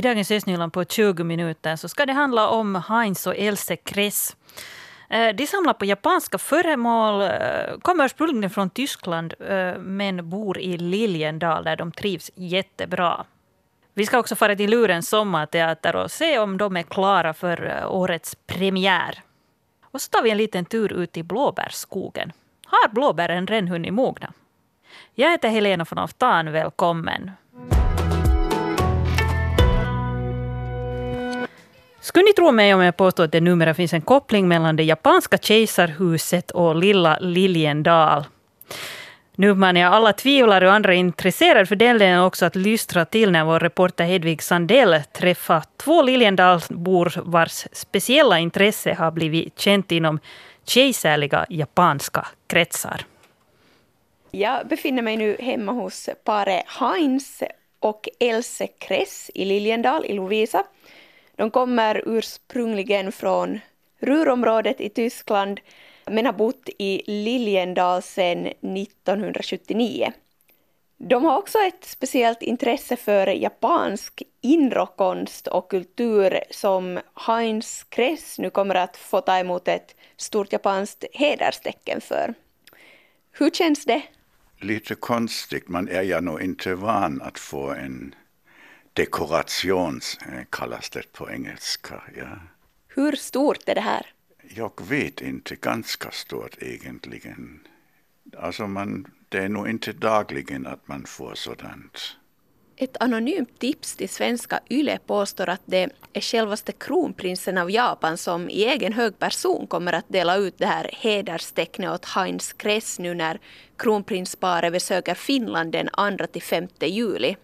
I dagens Östnyland på 20 minuter så ska det handla om Heinz och Else Kress. Eh, de samlar på japanska föremål, eh, kommer ursprungligen från Tyskland eh, men bor i Liljendal där de trivs jättebra. Vi ska också fara till Lurens sommarteater och se om de är klara för årets premiär. Och så tar vi en liten tur ut i blåbärsskogen. Har blåbären redan hunnit mogna? Jag heter Helena von Aftan, välkommen. Skulle ni tro mig om jag påstår att det numera finns en koppling mellan det japanska kejsarhuset och lilla Liljendal? Nu uppmanar jag alla tvivlare och andra intresserade för den delen också att lystra till när vår reporter Hedvig Sandell träffar två Liljendalsbor vars speciella intresse har blivit känt inom kejsärliga japanska kretsar. Jag befinner mig nu hemma hos paret Heinz och Else Kress i Liljendal i Lovisa. De kommer ursprungligen från Rurområdet i Tyskland men har bott i Liljendal sedan 1979. De har också ett speciellt intresse för japansk inrokonst och kultur som Heinz Kress nu kommer att få ta emot ett stort japanskt hederstecken för. Hur känns det? Lite konstigt, man är ja nog inte van att få en dekoration, eh, kallas det på engelska. Ja. Hur stort är det här? Jag vet inte, ganska stort egentligen. Alltså man, det är nog inte dagligen att man får sådant. Ett anonymt tips till svenska YLE påstår att det är självaste kronprinsen av Japan som i egen hög person kommer att dela ut det här hederstecknet åt Heinz Kress nu när kronprinsparet besöker Finland den 2-5 juli.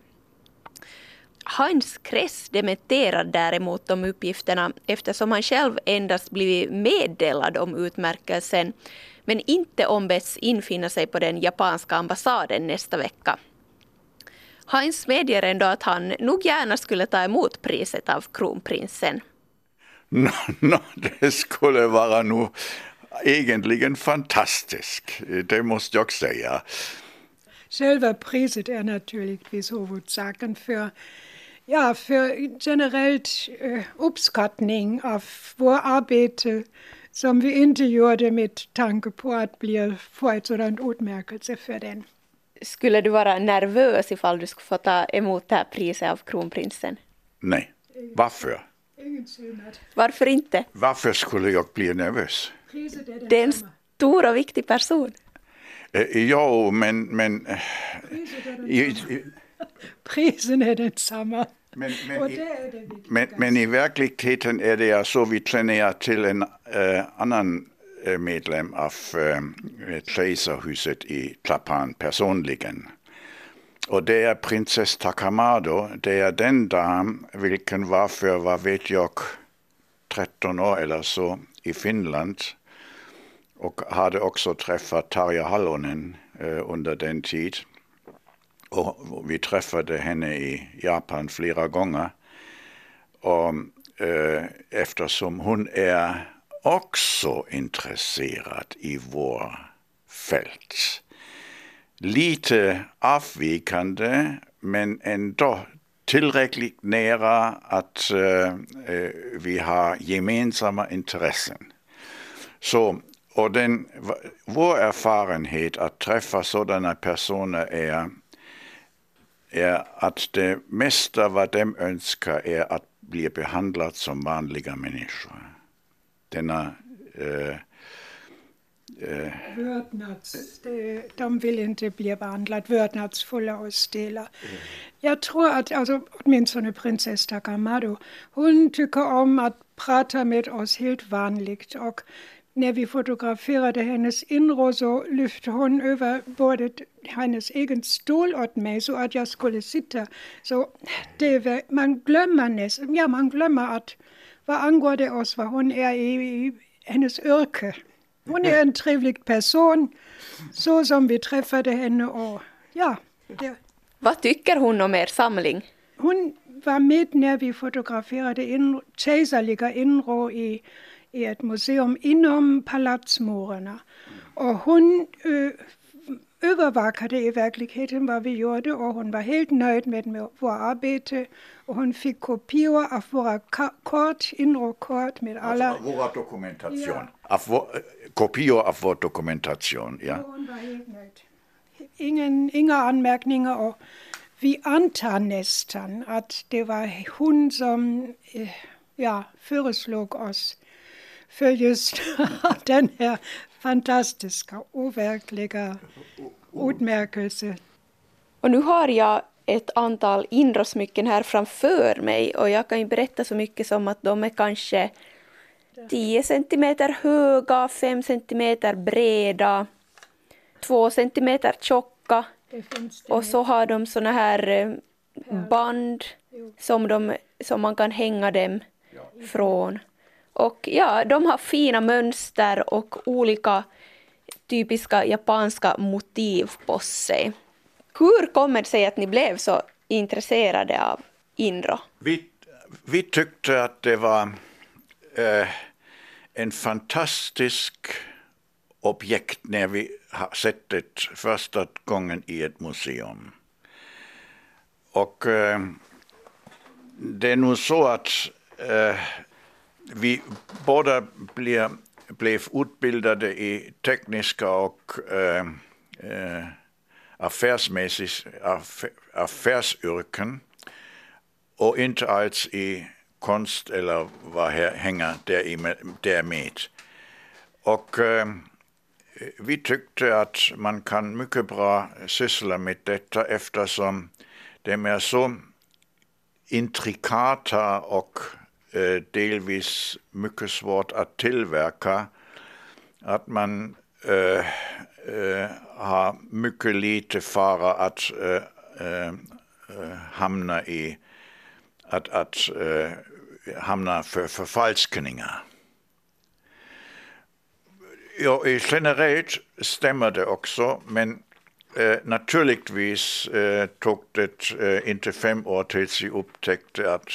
Heinz Kress dementerar däremot de uppgifterna eftersom han själv endast blivit meddelad om utmärkelsen men inte ombetts infinna sig på den japanska ambassaden nästa vecka. Heinz medger ändå att han nog gärna skulle ta emot priset av kronprinsen. No, no, det skulle vara nog egentligen fantastiskt, det måste jag säga. Själva priset är naturligtvis huvudsaken för ja, för generellt äh, uppskattning av vårt arbete som vi inte gjorde med tanke på att bli, få ett sådant utmärkelse för den. Skulle du vara nervös ifall du skulle få ta emot det här priset av kronprinsen? Nej. Varför? Varför inte? Varför skulle jag bli nervös? Det är en stor och viktig person. Eh, ja, men... men Prisen är densamma. Men, men, i, men, men, i verkligheten är det så vi tränar till en äh, annan äh, medlem av äh, kejsarhuset i Japan personligen. Och det är prinsess Takamado. Det är den dam vilken var för, vad vet jag, 13 år eller så i Finland. Och hade också träffat Tarja Halonen under den tid. Och vi träffade henne i Japan flera gånger. Och, eh, eftersom hon är också intresserad i vår fält. Lite avvikande men ändå tillräckligt nära att eh, eh vi har gemensamma intressen. Så, och den, vår erfarenhet att träffa sådana personer är är att det mesta vad de önskar är att bli behandlad som vanliga människor. Denna eh, eh, Vördnads, de vill inte bli behandlade vördnadsfulla och stilla. Mm. Jag tror att alltså, åtminstone prinsess Takamado, hon tycker om att prata med oss helt vanligt och när vi fotograferade hennes inre så lyfte hon över bordet hennes egen stol åt mig så att jag skulle sitta. Så det, man glömmer nästan, ja man glömmer att vad angår det oss vad hon är i, i hennes yrke. Hon är en trevlig person, så som vi träffade henne och ja. Det. Vad tycker hon om er samling? Hon var med när vi fotograferade in, kejsarliga inrå i i ett museum inom palatsmurarna. Och hon ö, övervakade i verkligheten vad vi gjorde och hon var helt nöjd med, med vårt arbete. Och hon fick kopior av våra kort, inre kort med alla... Alltså, våra dokumentation. Ja. Av vår, kopior av vår dokumentation, ja. Och hon var helt nöjd. Ingen, inga anmärkningar och vi antar nästan att det var hon som eh, ja, föreslog oss för just den här fantastiska, overkliga utmärkelsen. Och nu har jag ett antal inrosmycken här framför mig och jag kan ju berätta så mycket som att de är kanske 10 centimeter höga, 5 centimeter breda, 2 centimeter tjocka. Och så har de såna här eh, band som, de, som man kan hänga dem från. Och ja, de har fina mönster och olika typiska japanska motiv på sig. Hur kommer det sig att ni blev så intresserade av Inro? Vi, vi tyckte att det var eh, en fantastisk objekt när vi har sett det första gången i ett museum. Och eh, det är nog så att eh, vi båda blev, blev utbildade i tekniska och eh, eh, affärsmässigt, affärsyrken och inte alls i konst eller vad hänger där med. Och eh, vi tyckte att man kan mycket bra syssla med detta eftersom de är så intrikata och Eh, delvis mycket svårt att tillverka att man eh, eh, har mycket lite fara att hamna i att, att hamna för förfalskningar. Ja, generellt stämmer det också, men eh, naturligtvis eh, tog det eh, inte fem år tills vi upptäckte att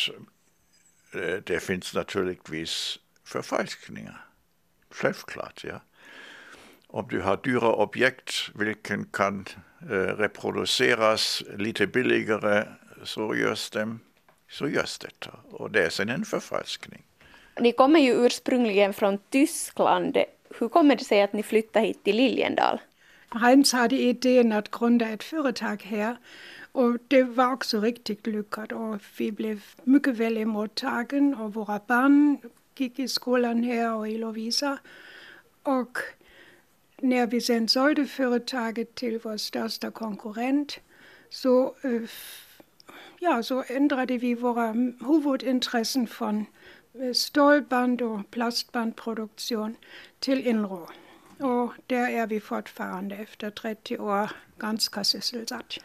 det finns naturligtvis förfalskningar. Självklart, ja. Om du har dyra objekt vilken kan eh, reproduceras lite billigare så görs, dem, så görs detta. Och det är sen en förfalskning. Ni kommer ju ursprungligen från Tyskland. Hur kommer det sig att ni flyttade hit till Liljendal? Heinz hade idén att grunda ett företag här och det var också riktigt lyckat och vi blev mycket väl emottagen och våra barn gick i skolan här och i Lovisa. Och när vi sen sålde företaget till vår största konkurrent så, eh, ja, så ändrade vi våra huvudintressen från eh, stålband och plastbandproduktion till Inro. Och där är vi fortfarande efter 30 år ganska sysselsatta.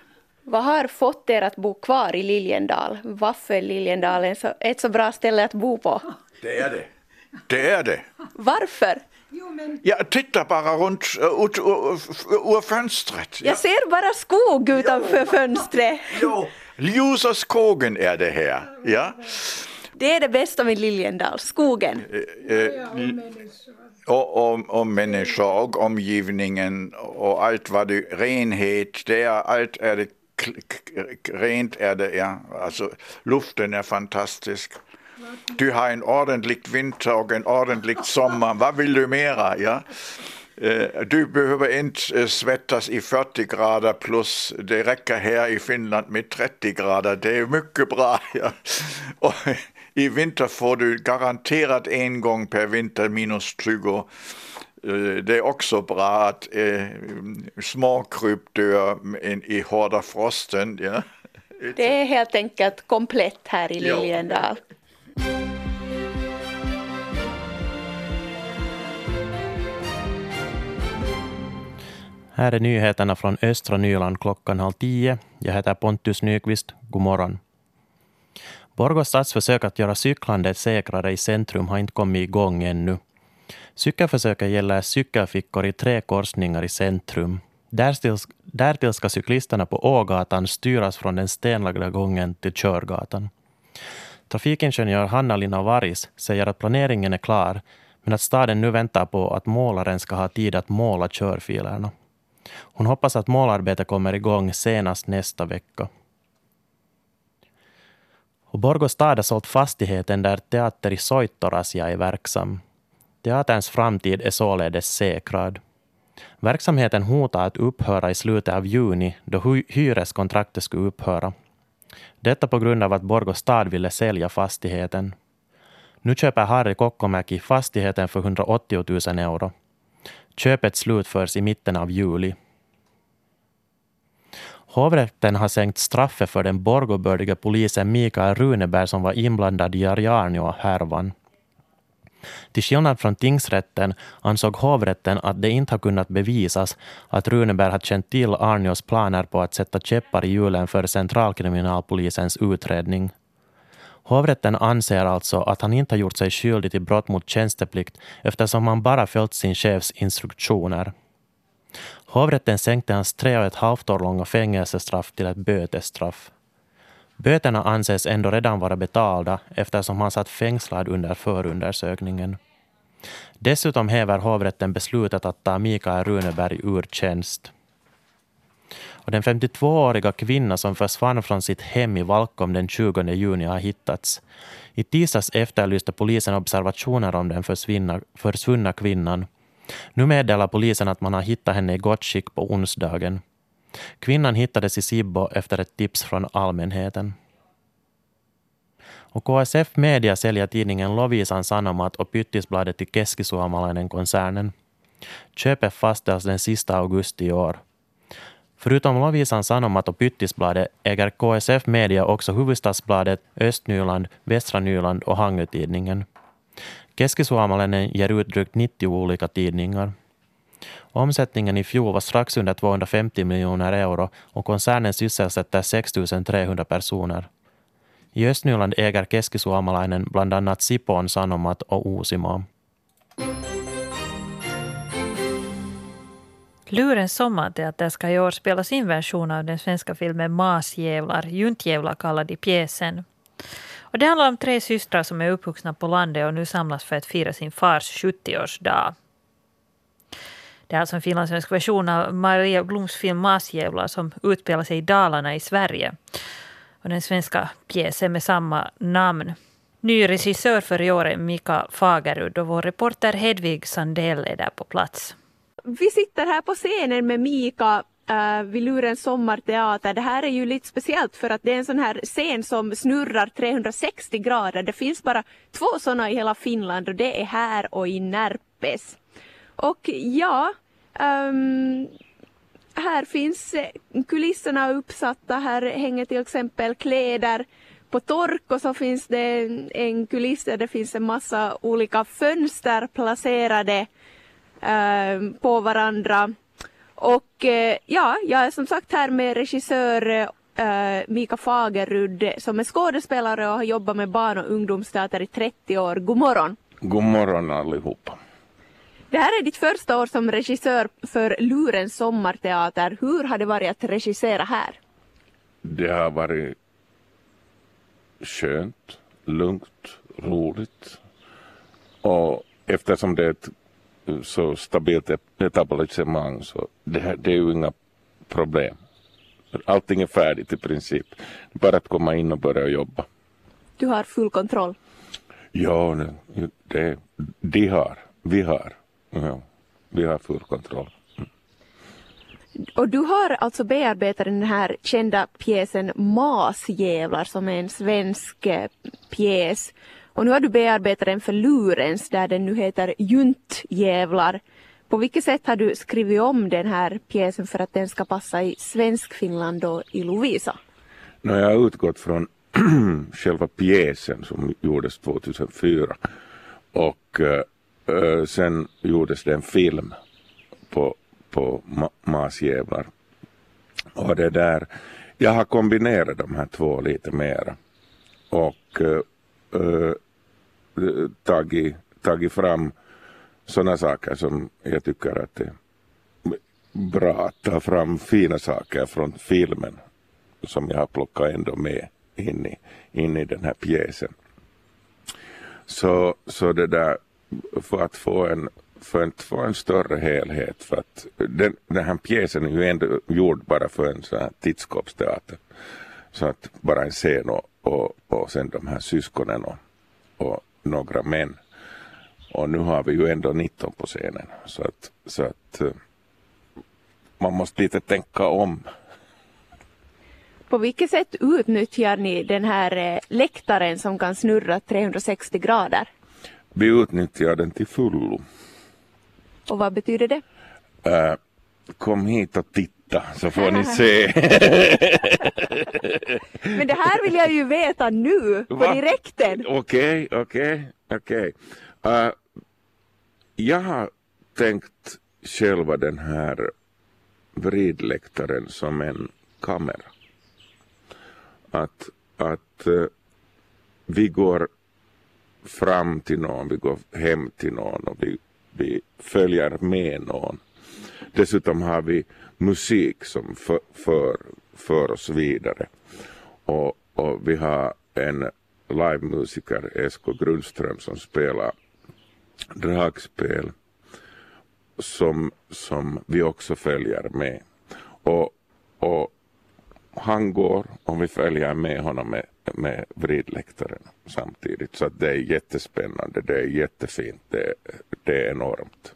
Vad har fått er att bo kvar i Liljendal? Varför Liljendal är ett så bra ställe att bo på? Det är det. Det är det. Varför? Ja, titta bara runt ut ur fönstret. Jag ser bara skog utanför jo. fönstret. Jo, ljusa skogen är det här. Ja. Det är det bästa med Liljendal, skogen. Eh, eh, och om, om människor och omgivningen och allt vad det renhet, det är, allt är det rent är det, ja. Alltså luften är fantastisk. Du har en ordentlig vinter och en ordentlig sommar. Vad vill du mera? Ja? Eh, du behöver inte eh, svettas i 40 grader plus. Det räcker här i Finland med 30 grader. Det är mycket bra. Ja. Och I vinter får du garanterat en gång per vinter minus 20. Eh, det är också bra att eh, småkryp dör i hårda frosten. Ja. Det är helt enkelt komplett här i Liljendal. Ja. Här är nyheterna från östra Nyland klockan halv tio. Jag heter Pontus Nyqvist. God morgon. Borgå stads försök att göra cyklandet säkrare i centrum har inte kommit igång ännu. Cykelförsöket gäller cykelfickor i tre korsningar i centrum. Därtill, därtill ska cyklisterna på Ågatan styras från den stenlagda gången till Körgatan. Trafikingenjör Hanna-Lina Varis säger att planeringen är klar, men att staden nu väntar på att målaren ska ha tid att måla körfilerna. Hon hoppas att målarbetet kommer igång senast nästa vecka. Och Borgå stad har sålt fastigheten där teater i Soittorasia är verksam. Teaterns framtid är således säkrad. Verksamheten hotar att upphöra i slutet av juni då hyreskontraktet skulle upphöra. Detta på grund av att Borgå stad ville sälja fastigheten. Nu köper Harry Kokkomäki fastigheten för 180 000 euro. Köpet slutförs i mitten av juli. Hovrätten har sänkt straffet för den borgobördiga polisen Mikael Runeberg som var inblandad i Ariarnio-härvan. Till skillnad från tingsrätten ansåg hovrätten att det inte har kunnat bevisas att Runeberg har känt till Arnios planer på att sätta käppar i hjulen för centralkriminalpolisens utredning. Hovrätten anser alltså att han inte har gjort sig skyldig till brott mot tjänsteplikt eftersom han bara följt sin chefs instruktioner. Hovrätten sänkte hans tre och ett halvt år långa fängelsestraff till ett bötesstraff. Böterna anses ändå redan vara betalda eftersom han satt fängslad under förundersökningen. Dessutom häver hovrätten beslutet att ta Mikael Runeberg ur tjänst. Och den 52-åriga kvinna som försvann från sitt hem i Valkom den 20 juni har hittats. I tisdags efterlyste polisen observationer om den försvunna kvinnan. Nu meddelar polisen att man har hittat henne i gott skick på onsdagen. Kvinnan hittades i Sibbo efter ett tips från allmänheten. Och KSF Media säljer tidningen Lovisan Sanomat och Pyttisbladet till Keskisuomalainen-koncernen. Köpet fastställs den sista augusti i år. Förutom Lovisan Sanomat och Pyttisbladet äger KSF Media också Huvudstadsbladet, Östnyland, Västra Nyland och Hangötidningen. Keskisuomalainen ger ut drygt 90 olika tidningar. Omsättningen i fjol var strax under 250 miljoner euro och koncernen sysselsätter 6 300 personer. I Östnyland äger Keskisuomalainen bland annat Sipon Sanomat och Uusimo. Lurens sommarteater ska i år spela sin version av den svenska filmen Masjävlar, Juntjävlar kallad i pjäsen. Och det handlar om tre systrar som är uppvuxna på landet och nu samlas för att fira sin fars 70-årsdag. Det är alltså en finlandssvensk version av Maria Bloms film Masjävlar som utspelar sig i Dalarna i Sverige. Och den svenska pjäsen med samma namn. Ny regissör för i år är Mika Fagerud och vår reporter Hedvig Sandell är där på plats. Vi sitter här på scenen med Mika uh, vid Lurens sommarteater. Det här är ju lite speciellt för att det är en sån här scen som snurrar 360 grader. Det finns bara två sådana i hela Finland och det är här och i Närpes. Och ja, um, här finns eh, kulisserna uppsatta. Här hänger till exempel kläder på tork och så finns det en kuliss där det finns en massa olika fönster placerade uh, på varandra. Och eh, ja, jag är som sagt här med regissör uh, Mika Fagerud som är skådespelare och har jobbat med barn och ungdomsteater i 30 år. God morgon! God morgon allihopa! Det här är ditt första år som regissör för Lurens sommarteater. Hur har det varit att regissera här? Det har varit skönt, lugnt, roligt. Och eftersom det är ett så stabilt etablissemang så det, här, det är ju inga problem. Allting är färdigt i princip. Bara att komma in och börja jobba. Du har full kontroll? Ja, det, de har. Vi har. Ja, vi har full kontroll. Mm. Och du har alltså bearbetat den här kända pjäsen Masjävlar som är en svensk eh, pjäs. Och nu har du bearbetat den för Lurens där den nu heter Juntjävlar. På vilket sätt har du skrivit om den här pjäsen för att den ska passa i Svenskfinland och i Lovisa? No, jag har utgått från själva pjäsen som gjordes 2004 och Uh, Eh, sen gjordes det en film på, på Ma Masjävlar. Och det där, jag har kombinerat de här två lite mera. Och uh, tagit, tagit fram sådana saker som jag tycker att det är bra att ta fram fina saker från filmen som jag har plockat ändå med in i, in i den här pjäsen. Så, så det där för att få en för att få en större helhet. För att den, den här pjäsen är ju ändå gjord bara för en sån här tidskåpsteater. Så att bara en scen och, och, och sen de här syskonen och, och några män. Och nu har vi ju ändå 19 på scenen. Så att, så att eh, man måste lite tänka om. På vilket sätt utnyttjar ni den här eh, läktaren som kan snurra 360 grader? Vi utnyttjar den till fullo. Och vad betyder det? Uh, kom hit och titta så får ni se. Men det här vill jag ju veta nu på Va? direkten. Okej, okay, okej, okay, okej. Okay. Uh, jag har tänkt själva den här vridläktaren som en kamera. Att, att uh, vi går fram till någon, vi går hem till någon och vi, vi följer med någon. Dessutom har vi musik som för, för, för oss vidare. Och, och vi har en livemusiker, Esko Grundström, som spelar dragspel som, som vi också följer med. Och, och han går om vi följer med honom med, med vridläktaren samtidigt. Så att det är jättespännande, det är jättefint, det, det är enormt.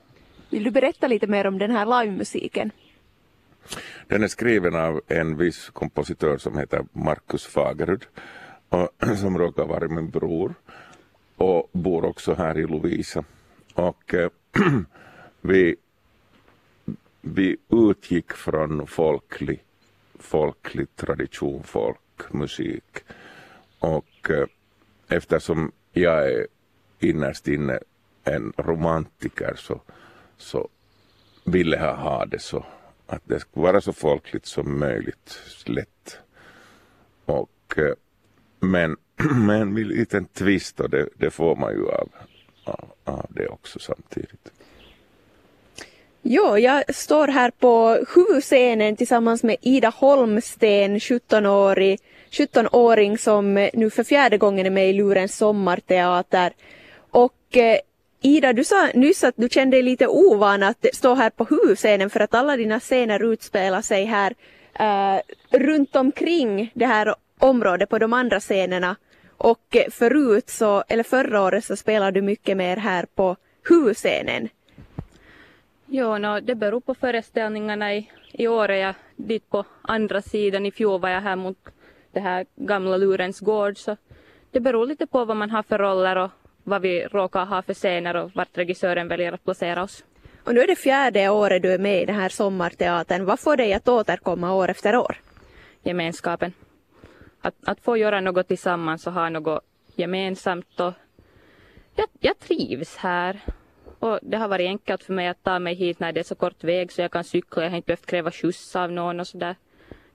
Vill du berätta lite mer om den här livemusiken? Den är skriven av en viss kompositör som heter Markus Fagerud och, som råkar vara min bror och bor också här i Lovisa. Och äh, vi, vi utgick från folklig, folklig tradition, folkmusik. Och eh, eftersom jag är innerst inne en romantiker så, så ville jag ha det så att det skulle vara så folkligt som möjligt, lätt. Och, eh, men med en liten twist och det, det får man ju av, av, av det också samtidigt. Jo, jag står här på huvudscenen tillsammans med Ida Holmsten, 17-årig 17-åring som nu för fjärde gången är med i Lurens sommarteater. Och eh, Ida, du sa nyss att du kände dig lite ovan att stå här på huvudscenen för att alla dina scener utspelar sig här eh, runt omkring det här området på de andra scenerna. Och eh, förut så, eller förra året så spelade du mycket mer här på huvudscenen. Jo, no, det beror på föreställningarna. I, I år är jag dit på andra sidan. I fjol var jag här mot det här gamla Lurens gård. Så det beror lite på vad man har för roller och vad vi råkar ha för scener och vart regissören väljer att placera oss. Och nu är det fjärde året du är med i den här sommarteatern. Vad får dig att återkomma år efter år? Gemenskapen. Att, att få göra något tillsammans och ha något gemensamt. Och jag, jag trivs här. Och det har varit enkelt för mig att ta mig hit när det är så kort väg så jag kan cykla. Jag har inte behövt kräva skjuts av någon och sådär.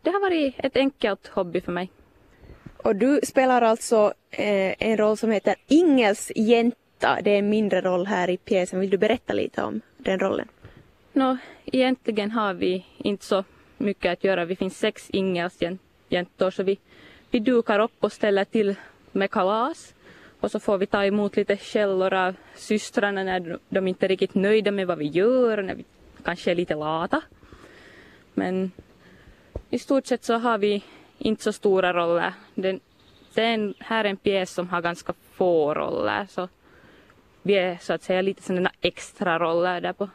Det har varit ett enkelt hobby för mig. Och du spelar alltså eh, en roll som heter Ingels jänta. Det är en mindre roll här i pjäsen. Vill du berätta lite om den rollen? No, egentligen har vi inte så mycket att göra. Vi finns sex Ingelsjäntor så vi, vi dukar upp och ställer till med kalas. Och så får vi ta emot lite källor av systrarna när de inte är riktigt nöjda med vad vi gör och när vi kanske är lite lata. Men i stort sett så har vi inte så stora roller. Den, den här är en pjäs som har ganska få roller så vi är så att säga lite sådana extra roller där på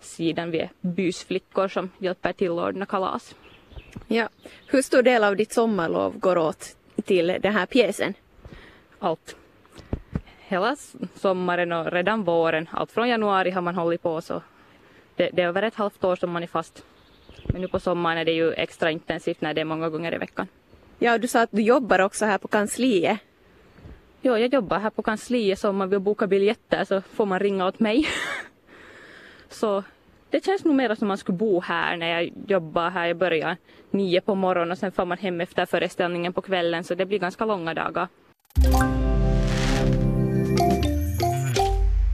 sidan. Vi är busflickor som hjälper till att ordna kalas. Ja. Hur stor del av ditt sommarlov går åt till den här pjäsen? Allt. Hela sommaren och redan våren. Allt från januari har man hållit på så det, det är över ett halvt år som man är fast. Men nu på sommaren är det ju extra intensivt när det är många gånger i veckan. Ja, du sa att du jobbar också här på kansliet. Ja, jag jobbar här på kansliet så om man vill boka biljetter så får man ringa åt mig. så det känns nog mer som man skulle bo här när jag jobbar här. Jag börjar nio på morgonen och sen får man hem efter föreställningen på kvällen så det blir ganska långa dagar.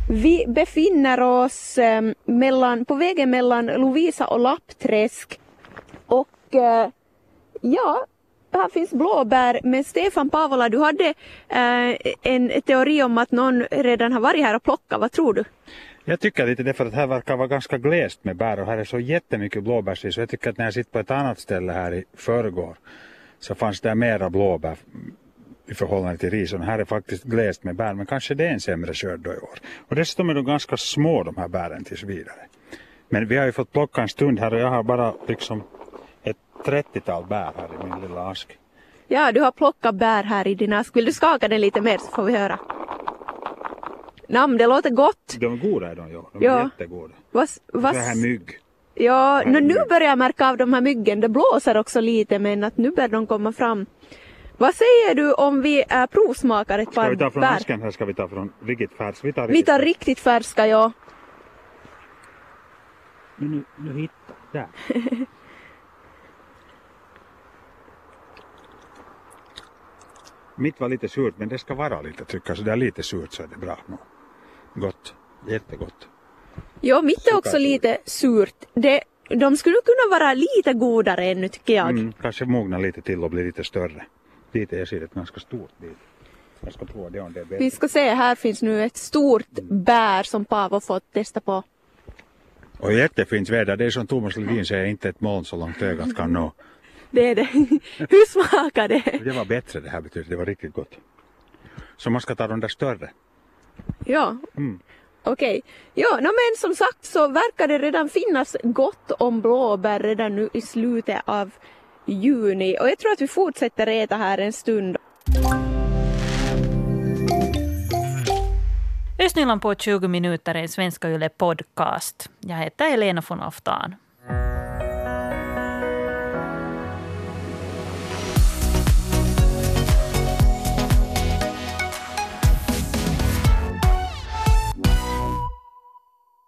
Vi befinner oss eh, mellan, på vägen mellan Lovisa och Lappträsk. Och eh, ja, här finns blåbär. Men Stefan Pavola, du hade eh, en teori om att någon redan har varit här och plockat. Vad tror du? Jag tycker lite det för att här verkar vara ganska glest med bär och här är så jättemycket blåbär så jag tycker att när jag sitter på ett annat ställe här i förrgår så fanns det mera blåbär i förhållande till ris. Och här är faktiskt glest med bär men kanske det är en sämre skörd då i år. Och dessutom är de ganska små de här bären tills vidare. Men vi har ju fått plocka en stund här och jag har bara liksom ett 30-tal bär här i min lilla ask. Ja, du har plockat bär här i din ask. Vill du skaka den lite mer så får vi höra? Nam, det låter gott. De är goda är de ja. De är ja. jättegoda. Vas, vas... Så här mygg. Ja, nu, nu börjar jag märka av de här myggen. Det blåser också lite men att nu börjar de komma fram. Vad säger du om vi äh, provsmakar ett par bär? Ska vi ta från bär? asken här ska vi ta från riktigt färska? Vi tar riktigt, vi tar riktigt färska, ja. nu, nu hittar där. Mitt var lite surt men det ska vara lite tycker jag, så det är lite surt så är det bra. No. Gott, jättegott. Ja, mitt är också lite surt. Det, de skulle kunna vara lite godare ännu tycker jag. Mm, kanske mogna lite till och bli lite större. Dit är jag ser ett ganska stort bit. Jag ska prova det om det är bättre. Vi ska se, här finns nu ett stort bär som Paavo fått testa på. Och jättefint väder, det är som Thomas Ledin säger, inte ett moln så långt ögat kan nå. Det är det. Hur smakar det? Det var bättre det här betyder, det var riktigt gott. Så man ska ta de där större. Ja. Mm. Okej. Ja, no, men som sagt så verkar det redan finnas gott om blåbär redan nu i slutet av juni och jag tror att vi fortsätter äta här en stund. Östnyland på 20 minuter är en Svenska Yle podcast. Jag heter Elena von Oftan.